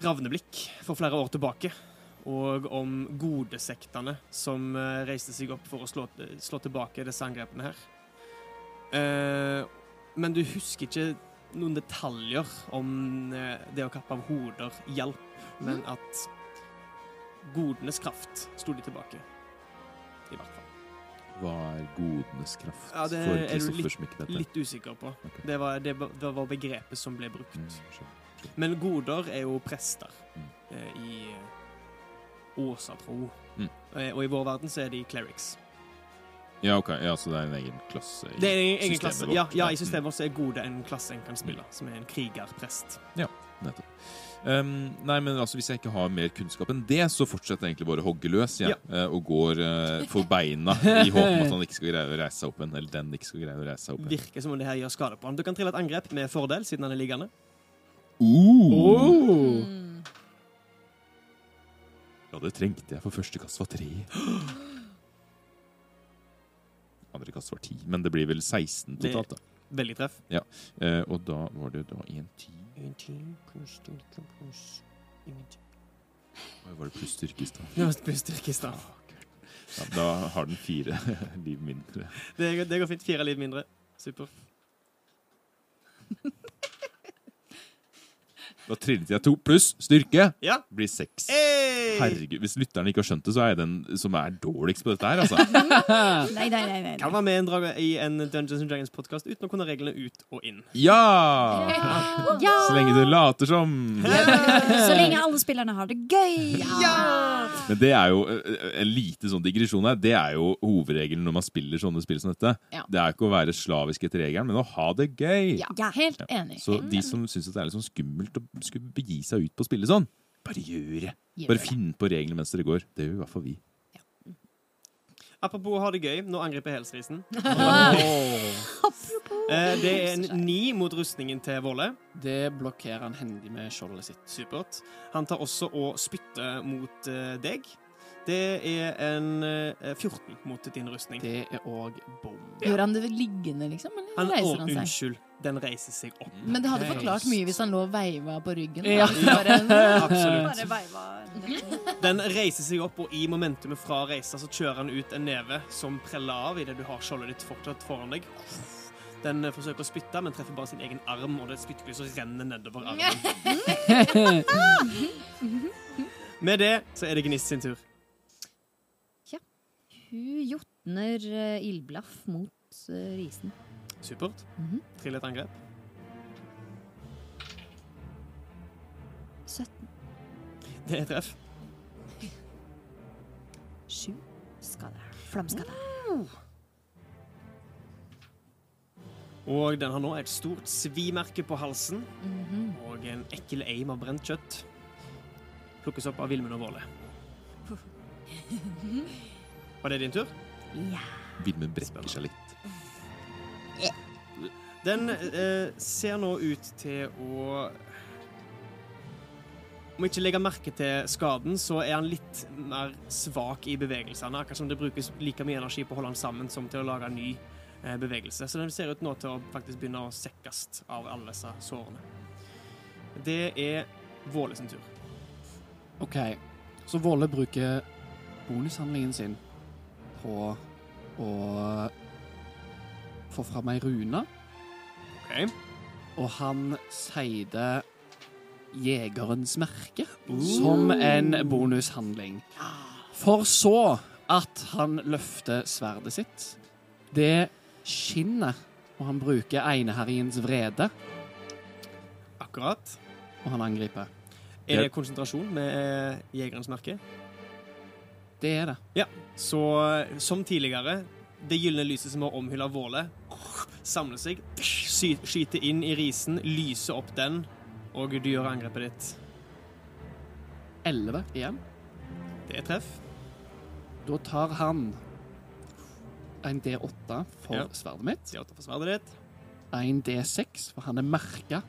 Ravneblikk for flere år tilbake. Og om godesektene som eh, reiste seg opp for å slå, slå tilbake disse angrepene her. Eh, men du husker ikke noen detaljer om eh, det å kappe av hoder hjalp, men at godenes kraft sto de tilbake. I hvert fall. Hva er godenes kraft Ja, det for er jeg Kristoffer som ikke? Litt usikker på. Okay. Det var, det, det var begrepet som ble brukt. Mm, skjønner. Men goder er jo prester Mm. eh, i eh, åsatro. Mm. Eh, og i vår verden så er de clerics. Ja, ok. Ja, så det er en egen klasse i Det er en egen klasse. vårt. Ja, ja, Mm. i systemet vårt så er gode en klasse en kan spille, som er en krigerprest. Ja, Nettopp. Um, nei, men altså, Hvis jeg ikke har mer kunnskap enn det, så fortsetter jeg egentlig bare å hogge løs. Ja. ja. og går uh, for beina <laughs> i håp om at han ikke skal greie å reise seg opp igjen. Eller den ikke skal greie å reise seg opp igjen. Virker som om det her gjør skade på han. Du kan trille et angrep med fordel, siden han er liggende. Uh! Mm. Ja, det trengte jeg, for første kast var tre. <gasps> Andre kast var ti, men det blir vel 16 Det- totalt. da. Veldig treff. Eh, og da var det da en ti. Ingenting pluss styrke pluss ingenting. Oi, Var det pluss styrke i stad? Ja, pluss styrke i stad. Ja, da har den fire <laughs> liv mindre. Det, det går fint. Fire liv mindre. Super. Da trillet jeg to pluss styrke. Ja. Blir seks. Hey! Herregud, Hvis lytterne ikke har skjønt det, så er jeg den som er dårligst på dette her. altså. <laughs> Nei, nei, nei. nei. Kan være med en, drage i en Dungeons and Dragons-podkast uten å kunne reglene ut og inn. Ja! Ja! <laughs> Så lenge du later som. Så lenge alle spillerne har det gøy! Men det er jo eh, en lite sånn digresjon her. Det er jo hovedregelen når man spiller sånne spill som dette. Ja. Det er ikke å være slavisk etter regelen, men å ha det gøy. Ja, er helt enig. Så de som syns det er litt sånn skummelt å skulle begi seg ut på å spille sånn, bare gjør det. Bare finn på reglene mens dere går. Det gjør i hvert fall vi. Apropos å ha det gøy, nå angriper helsrisen. <laughs> Eh, det er en ni mot rustningen til Våle. Det blokkerer han hendig med skjoldet sitt. Supert. Han tar også og spytter mot eh, deg. Det er en eh, 14 mot din rustning. Det er òg bom. Gjør han det liggende, liksom? Eller Han, å, reiser han seg? unnskyld. Den reiser seg opp. Men det hadde Ok. forklart mye hvis han lå og veiva på ryggen. Ja. Bare, <laughs> Absolutt. Bare veiva <laughs> Den reiser seg opp, og i momentumet fra reisa så kjører han ut en neve som preller av idet du har skjoldet ditt fortsatt foran deg. Den eh, forsøker å spytte, men treffer bare sin egen arm, og det spyttklyset renner nedover armen. <laughs> Med det så er det Gnist sin tur. Hun jotner eh, ildblaff mot eh, risen. Supert. Mhm. Trill et angrep. 17. Det er treff. 7. Flamskader. Flammeskade. Og den har nå et stort svimerke på halsen Mhm. og en ekkel eim av brent kjøtt. Plukkes opp av Vilmund og Våle. <laughs> Var det din tur? Ja. Vilmen brekker seg litt. Den eh, ser nå ut til å Om ikke legge merke til skaden, så er han litt mer svak i bevegelsene. Akkurat som det brukes like mye energi på å holde han sammen som til å lage en ny eh, bevegelse. Så den ser ut nå til å faktisk begynne å sekkes av alle disse sårene. Det er Våle sin tur. OK, så Våle bruker bonushandlingen sin på å få fram ei rune, OK. og han sier det Jegerens merke som en bonushandling. For så at han løfter sverdet sitt. Det skinner, og han bruker Eineherjens vrede, Akkurat. og han angriper. Er det konsentrasjon med eh, jegerens merke? Det er det. Ja. Så som tidligere, det gylne lyset som har omhylla Våle, samler seg, sky- skyter inn i risen, lyser opp den, og du gjør angrepet ditt. 11 igjen. Det er treff. Da tar han en D8 for Ja. sverdet mitt. Det er åtte for sverdet ditt. En D6, for han er merka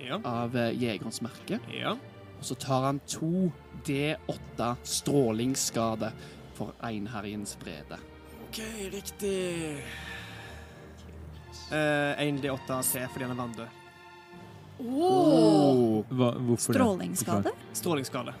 Ja. av eh, jegerens merke. ja. Og så tar han to D8 strålingsskade for einherjens vrede. OK, riktig. Eh, en D8 C fordi han er vanndød. Oh. Hva, hvorfor det? Strålingsskade? Strålingsskade.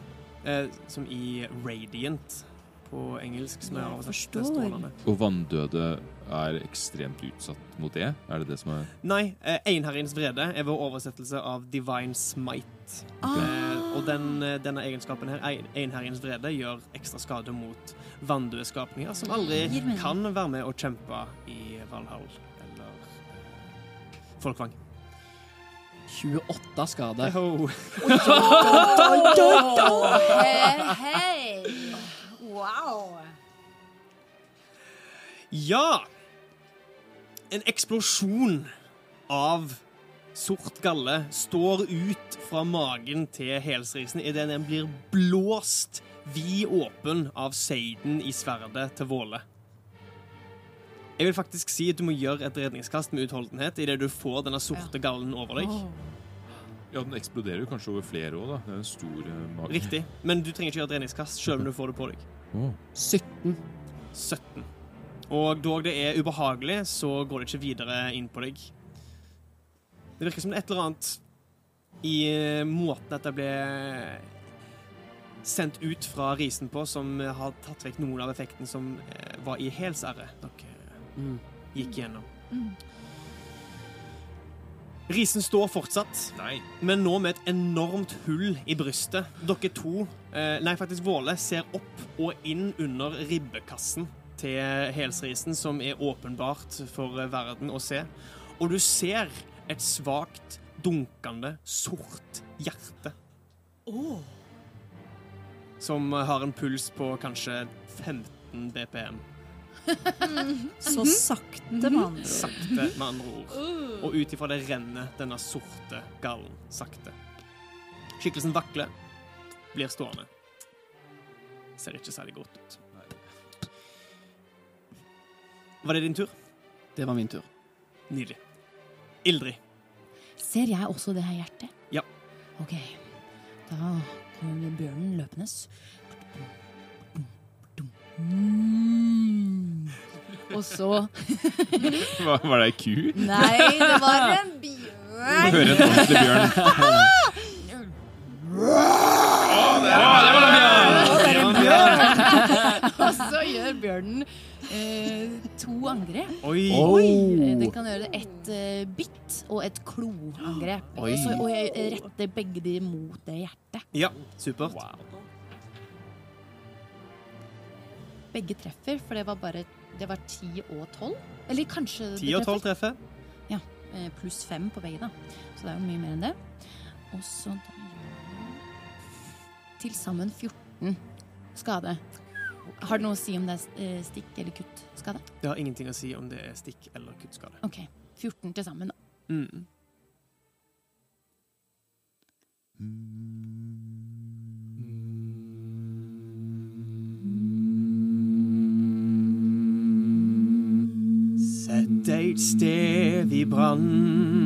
Eh, som i radiant på engelsk, som Jeg oversatt strålende. Og vanndøde er ekstremt utsatt mot det? Er det det som er Nei, eh, Einherjens vrede er vår oversettelse av divine smite. Eh, og den, eh, denne egenskapen her, ein- Einherjens vrede, gjør ekstra skade mot vanndøde skapninger som aldri kan være med og kjempe i Valhall eller eh, Folkvang. 28 skade. Ho. Hei, hei! Wow! Ja! En eksplosjon av sort galle står ut fra magen til helsrisen idet den blir blåst vid åpen av seiden i sverdet til Våle. Jeg vil faktisk si at du må gjøre et redningskast med utholdenhet idet du får denne sorte gallen over deg. Ja, den eksploderer jo kanskje over flere år, da. Det er en stor uh, mage. Riktig. Men du trenger ikke gjøre et redningskast selv om du får det på deg. Å. 17. 17. Og dog det er ubehagelig, så går det ikke videre inn på deg. Det virker som det er et eller annet i eh, måten dette ble sendt ut fra risen på, som har tatt vekk noen av effekten som eh, var i hælsæret dere Mm. gikk gjennom. Risen står fortsatt, Nei. men nå med et enormt hull i brystet. Dere to, eh, nei faktisk Våle, ser opp og inn under ribbekassen til helsrisen, som er åpenbart for eh, verden å se. Og du ser et svakt, dunkende, sort hjerte. Som eh, har en puls på kanskje 15 BPM. <laughs> Så sakte, med andre ord. Sakte, med andre ord. Og ut ifra det renner denne sorte gallen sakte. Skikkelsen vakler, blir stående. Ser ikke særlig godt ut. Var det din tur? Det var min tur. Nydelig. Ildrid. Ser jeg også det her hjertet? Ja. Ok, da kommer bjørnen løpende. Mm. Og så var, var det ei ku? Nei, det var en bjørn. Du må bjørn! høre en ordentlig <laughs> bjørn. Og så gjør bjørnen eh, to angrep. Oi! Oi. Den kan gjøre et eh, bitt og et kloangrep. <gasps> Oi. Og, så, og jeg retter begge de mot det hjertet. Ja, supert. Begge treffer, for det var bare det var 10 og 12. Eller kanskje Ti 10 og 12 treffer. treffer. Eh, Pluss 5 på begge, da. Så det er jo mye mer enn det. Og så til sammen 14 skade. Har det noe å si om det er eh, stikk eller kuttskade? Det har ingenting å si om det er stikk eller kuttskade. OK. 14 til sammen, da. Mm. Sett deg et sted i brann.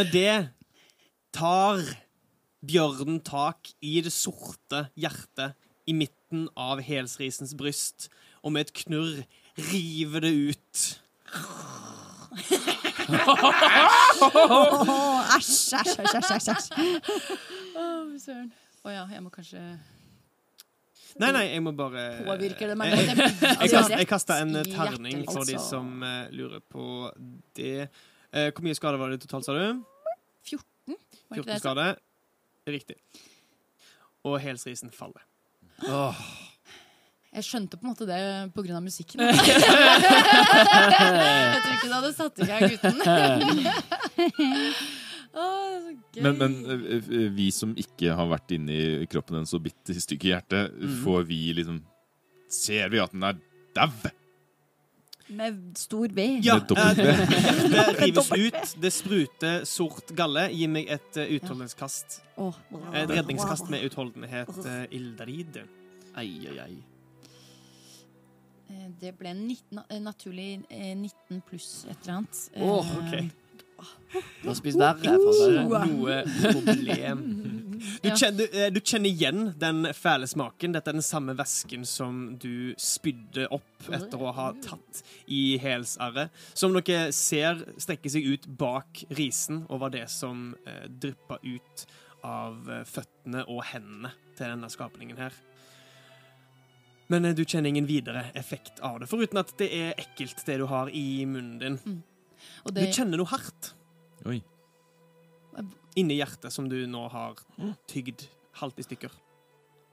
Med det tar bjørnen tak i det sorte hjertet i midten av helsrisens bryst, og med et knurr river det ut. Åh, Æsj, æsj, æsj, æsj. Søren. Å ja, jeg må kanskje Nei, nei, jeg må bare Påvirker det meg? Jeg, jeg, jeg, Altså, kast, jeg kasta en terning for de altså. som eh, lurer på det. Eh, hvor mye skade var det totalt, sa du? 14? Var 14 det skade. Riktig. Og helsrisen faller. Åh, Jeg skjønte på en måte det av musikken. <laughs> jeg tror ikke det hadde satt i gang uten. <laughs> oh, gøy. Men, men eh, eh, vi som ikke har vært inni kroppen en så bitte stykke hjerte, får vi liksom Ser vi at den er dau? Med stor V. Ja, dobbelt eh, hjertet <laughs> rives ut. Det spruter sort galle. Gi meg et uh, utholdenhetskast. Åh. Et redningskast med utholdenhet, uh, Ildarid. Ai, ai. Eh, Det ble 19, eh, naturlig eh, 19 pluss et eller annet. Eh, Åh, ok. Du har spist verre, for å si det. Noe problem. <laughs> Du, Ja. kjenner, du, eh, du kjenner igjen den fæle smaken. Dette er den samme væsken som du spydde opp etter å ha tatt i hælsarret. Som dere ser strekker seg ut bak risen og var det som eh, dryppa ut av eh, føttene og hendene til denne skapningen her. Men eh, du kjenner ingen videre effekt av det, foruten at det er ekkelt, det du har i munnen din. Og Du kjenner noe hardt Oi. Inni hjertet som du nå har tygd halvt i stykker.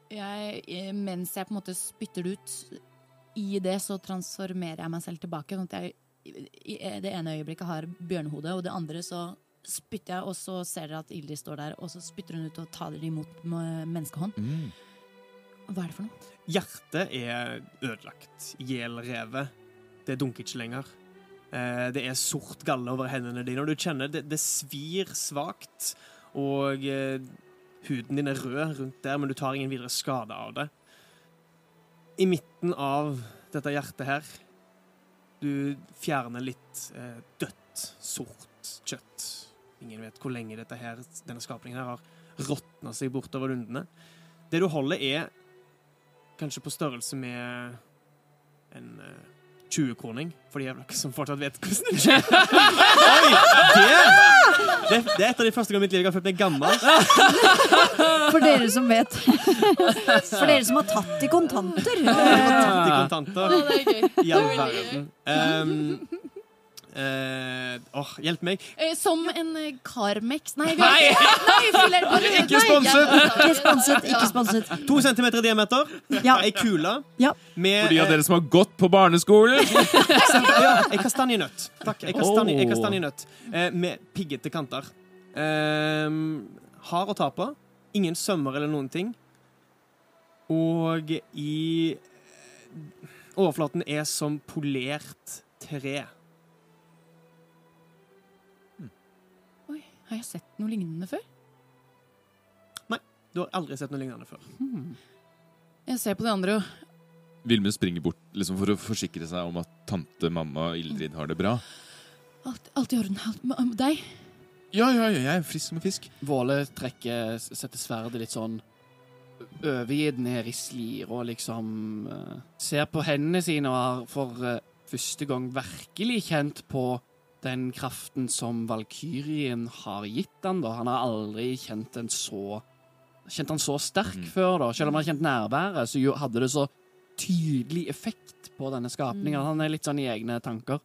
jeg, eh, mens jeg på en måte spytter det ut, i det så transformerer jeg meg selv tilbake. Sånn at jeg i i det ene øyeblikket har bjørnehode, og det andre så spytter jeg, og så ser dere at Ildrid står der, og så spytter hun ut og tar dere imot med menneskehånd. Mm. Hva er det for noe? Hjertet er ødelagt, gjelrevet. Det dunker ikke lenger. Eh, det er sort galle over hendene dine, og du kjenner det, det svir svakt. Og eh, huden din er rød rundt der, men du tar ingen videre skade av det. I midten av dette hjertet her Du fjerner litt eh, dødt, sort kjøtt. Ingen vet hvor lenge her, denne skapningen her har råtna seg bortover lundene. Det du holder, er kanskje på størrelse med en eh, 20-kroning, for de er dere som fortsatt vet hvordan det skjer. Oi! Det, det, det er et av de første gangene i mitt liv jeg har følt meg gammel. <laughs> For dere som vet. For dere som har tatt i kontanter. Tatt i kontanter. det er gøy. I all verden. Um, eh, åh, hjelp meg. Uh, Som en uh, Carmex Nei, vi har ikke Nei, filler, bare- <laughs> Ikke sponset. Ikke sponset, ikke sponset. To centimeter i diameter. Ja. Ei kule Ja. med For de av dere som har gått på barneskolen. <laughs> eh, ja, Ei kastanjenøtt. Takk. Ei kastanje, oh. Kastanjenøtt eh, med piggete kanter. Um, hard å ta på. Ingen sømmer eller noen ting. Og i Overflaten er som polert tre. Har jeg sett noe lignende før? Nei, Du har aldri sett noe lignende før. Jeg ser på de andre, og Vilmund springer bort liksom, for å forsikre seg om at tante, mamma og Ildrid har det bra. alt, alt i orden. Med deg? Ja, ja, ja, jeg er frisk som en fisk. Våle trekker, setter sverdet litt sånn overgitt ned i slir og liksom uh, ser på hendene sine og har for uh, første gang virkelig kjent på den kraften som Valkyrien har gitt han da. Han har aldri kjent den så Kjent han så sterk mm. før, da. Selv om han har kjent nærværet, så jo- hadde det så tydelig effekt på denne skapningen. Mm. Han er litt sånn i egne tanker.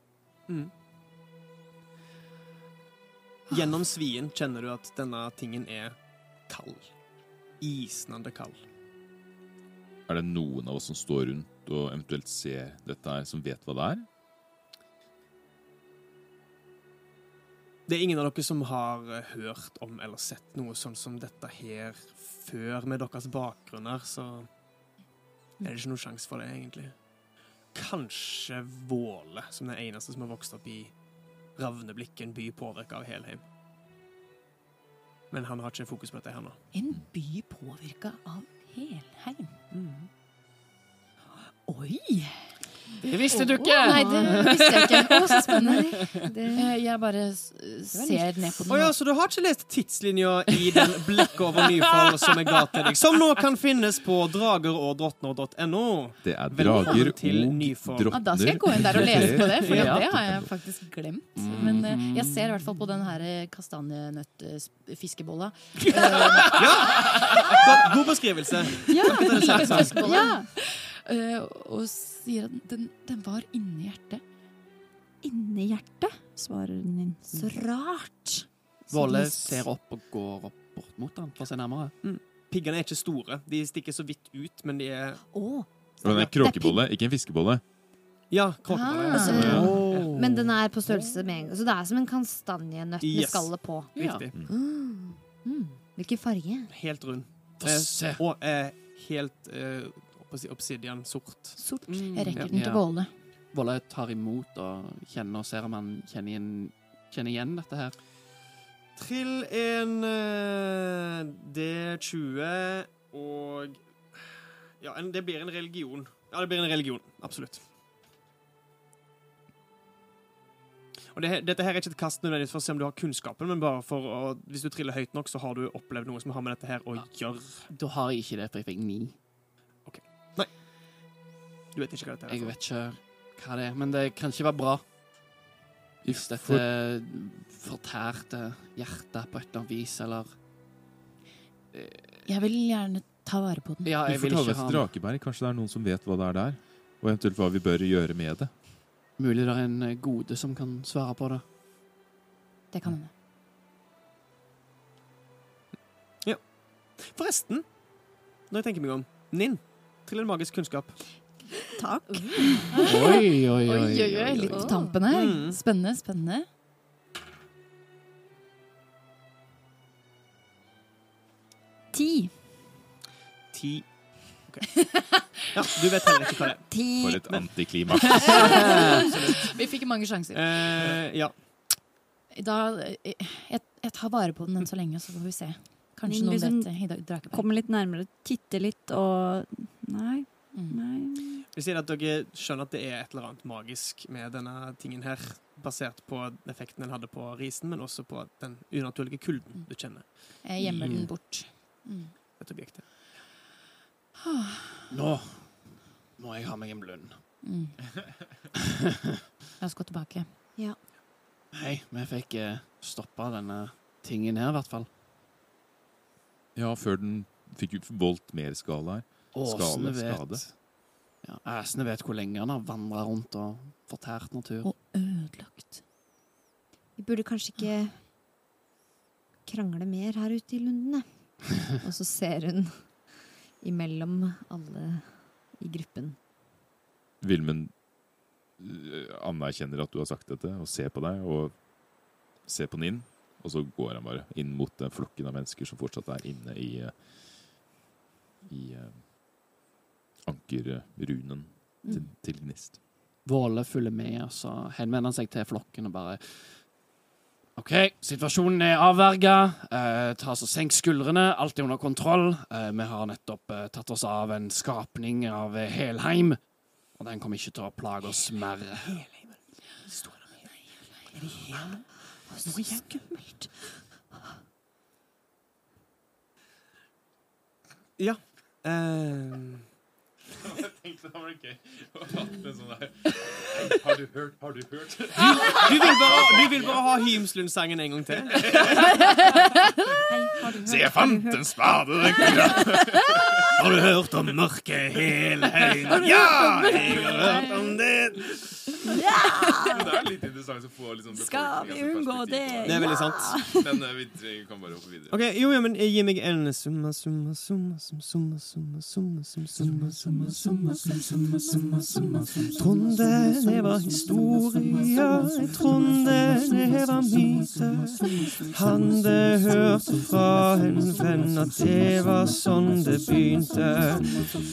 Gjennom svien kjenner du at denne tingen er kald. Isnende kald. Er det noen av oss som står rundt og eventuelt ser dette her, som vet hva det er? Det er ingen av dere som har eh, hørt om eller sett noe sånn som dette her før, med deres bakgrunner, så er det ikke noe sjanse for det, egentlig. Kanskje Våle, som den eneste som har vokst opp i Ravneblikk, en by påvirka av Helheim. Men han har ikke fokus på dette her nå. En by påvirka av Helheim. Oi! Det visste du ikke! Nei, det visste jeg ikke. Å, så spennende. <laughs> Det, Eh, Jeg bare ser ned på den. Å ja, så du har ikke lest tidslinja i den blikket over Nyfall som jeg ga til deg, som nå kan finnes på dragerogdrottner.no. Det er drager og drottner. Ja, da skal jeg gå inn der og lese på det, for Ja. det har jeg faktisk glemt. Men eh, jeg ser i hvert fall på den her eh, kastanjenøttfiskebolla. <laughs> God, god beskrivelse. Ja, fiskebolla. Eh, og sier at den, den var inni hjertet. Inni hjertet, svarer den inn. så rart. Våle ser opp og går opp bort mot han for å se nærmere. Piggene er ikke store. De stikker så vidt ut, men de er oh. Den er kråkebolle, ikke en fiskebolle. Ja, kråkebolle. Ah. Altså, Oh. Men den er på størrelse med en gang. Så det er som en kastanjenøtt med Yes. skallet på. Ja. Riktig. Mm. Mm. Hvilken farge? Helt rund. Eh, og eh, helt eh, obsidian sort. Sort. Jeg rekker Ja. den til Våle. Våle tar imot og kjenner og ser om han kjenner igjen, kjenner igjen dette her. Trill en eh, D20 og Ja, en, det blir en religion. Ja, det blir en religion. Absolutt. Og det, dette her er ikke et kast nødvendigvis for å se om du har kunnskapen, men bare for å Hvis du triller høyt nok, så har du opplevd noe som har med dette her å gjøre. Da har jeg ikke det, for jeg fikk ni. Du vet ikke hva dette er. Jeg vet ikke hva det er, men det kan ikke være bra. Hvis dette For- fortærte hjertet på et eller annet vis, eller Jeg vil gjerne ta vare på den. Ja, Vi jeg får vil ta den. drakeberg. Kanskje det er noen som vet hva det er der? Og eventuelt hva vi bør gjøre med det. Mulig det er en eh, gode som kan svare på det. Det kan hende. Forresten, når jeg tenker meg om Ninn, trill en magisk kunnskap. Takk. Oi, oi, Oi, oi, oi, litt på tampen her. Mm. Spennende, spennende. Ti. Ti. Okay. <laughs> Ja, du vet heller ikke hva det er. Ti. For et antiklimaks. <laughs> Vi fikk mange sjanser. Eh, ja. Da, eh, jeg, jeg tar vare på den enn så lenge, så får vi se. Kanskje noen liksom vet drakeberg. Kommer litt nærmere, titter litt og Nei, Mm. nei. Vi sier at dere skjønner at det er et eller annet magisk med denne tingen her, basert på effekten den hadde på risen, men også på den unaturlige kulden du kjenner Jeg gjemmer Mm. den bort. Mm. et ja. Nå må jeg ha meg en blund. Mm. <laughs> La oss gå tilbake. Hei, vi fikk eh, stoppa denne tingen her, i hvert fall. Ja, før den fikk voldt mer skala her. Åsene Skade, vet skade. Ja, Æsene vet hvor lenge han har vandra rundt og fortært natur. Og ødelagt. Vi burde kanskje ikke krangle mer her ute i lundene. <laughs> Og så ser hun imellom alle i gruppen. Vilmund øh, anerkjenner at du har sagt dette, og ser på deg, og ser på Ninn. Og så går han bare inn mot den flokken av mennesker som fortsatt er inne i eh, i eh, ankerrunen til, til Gnist. Våle følger med, og så henvender han seg til flokken og bare OK, situasjonen er avverga. Eh, ta og Senk skuldrene. Alt er under kontroll. Eh, vi har nettopp eh, tatt oss av en skapning av eh, Helheim. Og den kommer ikke til å plage oss mer. Er det Helheim? Noe skummelt. Ja. Eh, Har du hørt? Har du hørt? du, vil bare, du vil bare ha Hymslund-sangen en gang til? Hei, du? Se, jeg fant en spade! Har du hørt om mørket Helheim? Ja, jeg har hørt om det. Men det er litt interessant å få liksom Skal vi unngå det? Det er veldig sant. Men eh, vi kan bare hoppe videre. Ok, jo, ja, men gi meg en summa, summa, summa, summa, summa, summa, summa, summa, summa, summa, Trodde det var historier, jeg trodde det var myter. Hadde hørt fra en venn at det var sånn det begynte.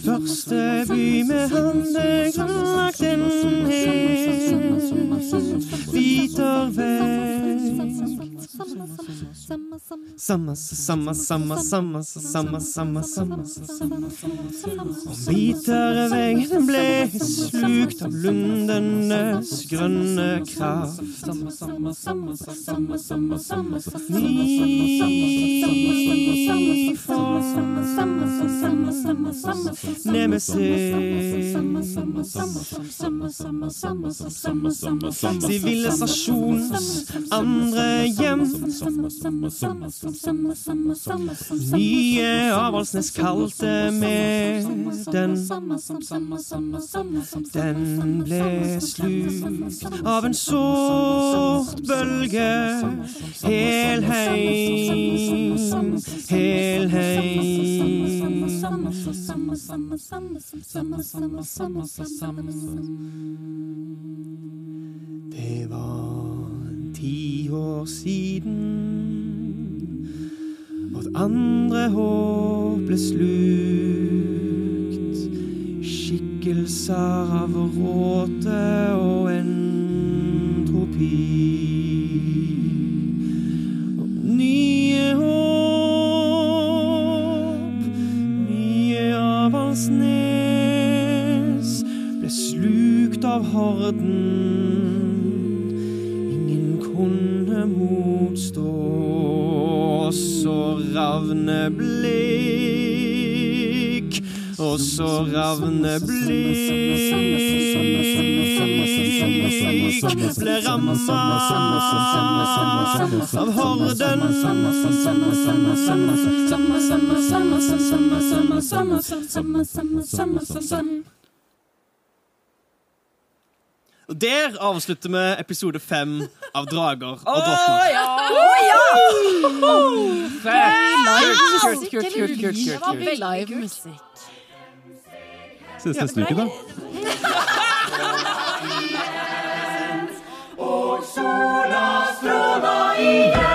Første by med handlegranlagt en hel biter vekk. Samme, samme, samme, samme, samme, samme, samme, samme. Og biterveggen ble slukt av lundenes grønne kraft. Nemesis. Sivilisasjons andre hjem. Nye Avaldsnes kalte med den. Den ble slukt av en sort bølge. Helheim, helheim. Det var ti år siden andre håp ble slukt. Skikkelser av råte og entropi. Og nye håp, nye Avaldsnes ble slukt av horden. Blikk, og så ravne blikk ble ramma av horden. Og der avslutter vi episode fem av Drager og drottner. Kult, kult, kult, kult, kult, Det var kult. veldig live musikk. Ses neste uke, da. <laughs> Og sola stråla igjen.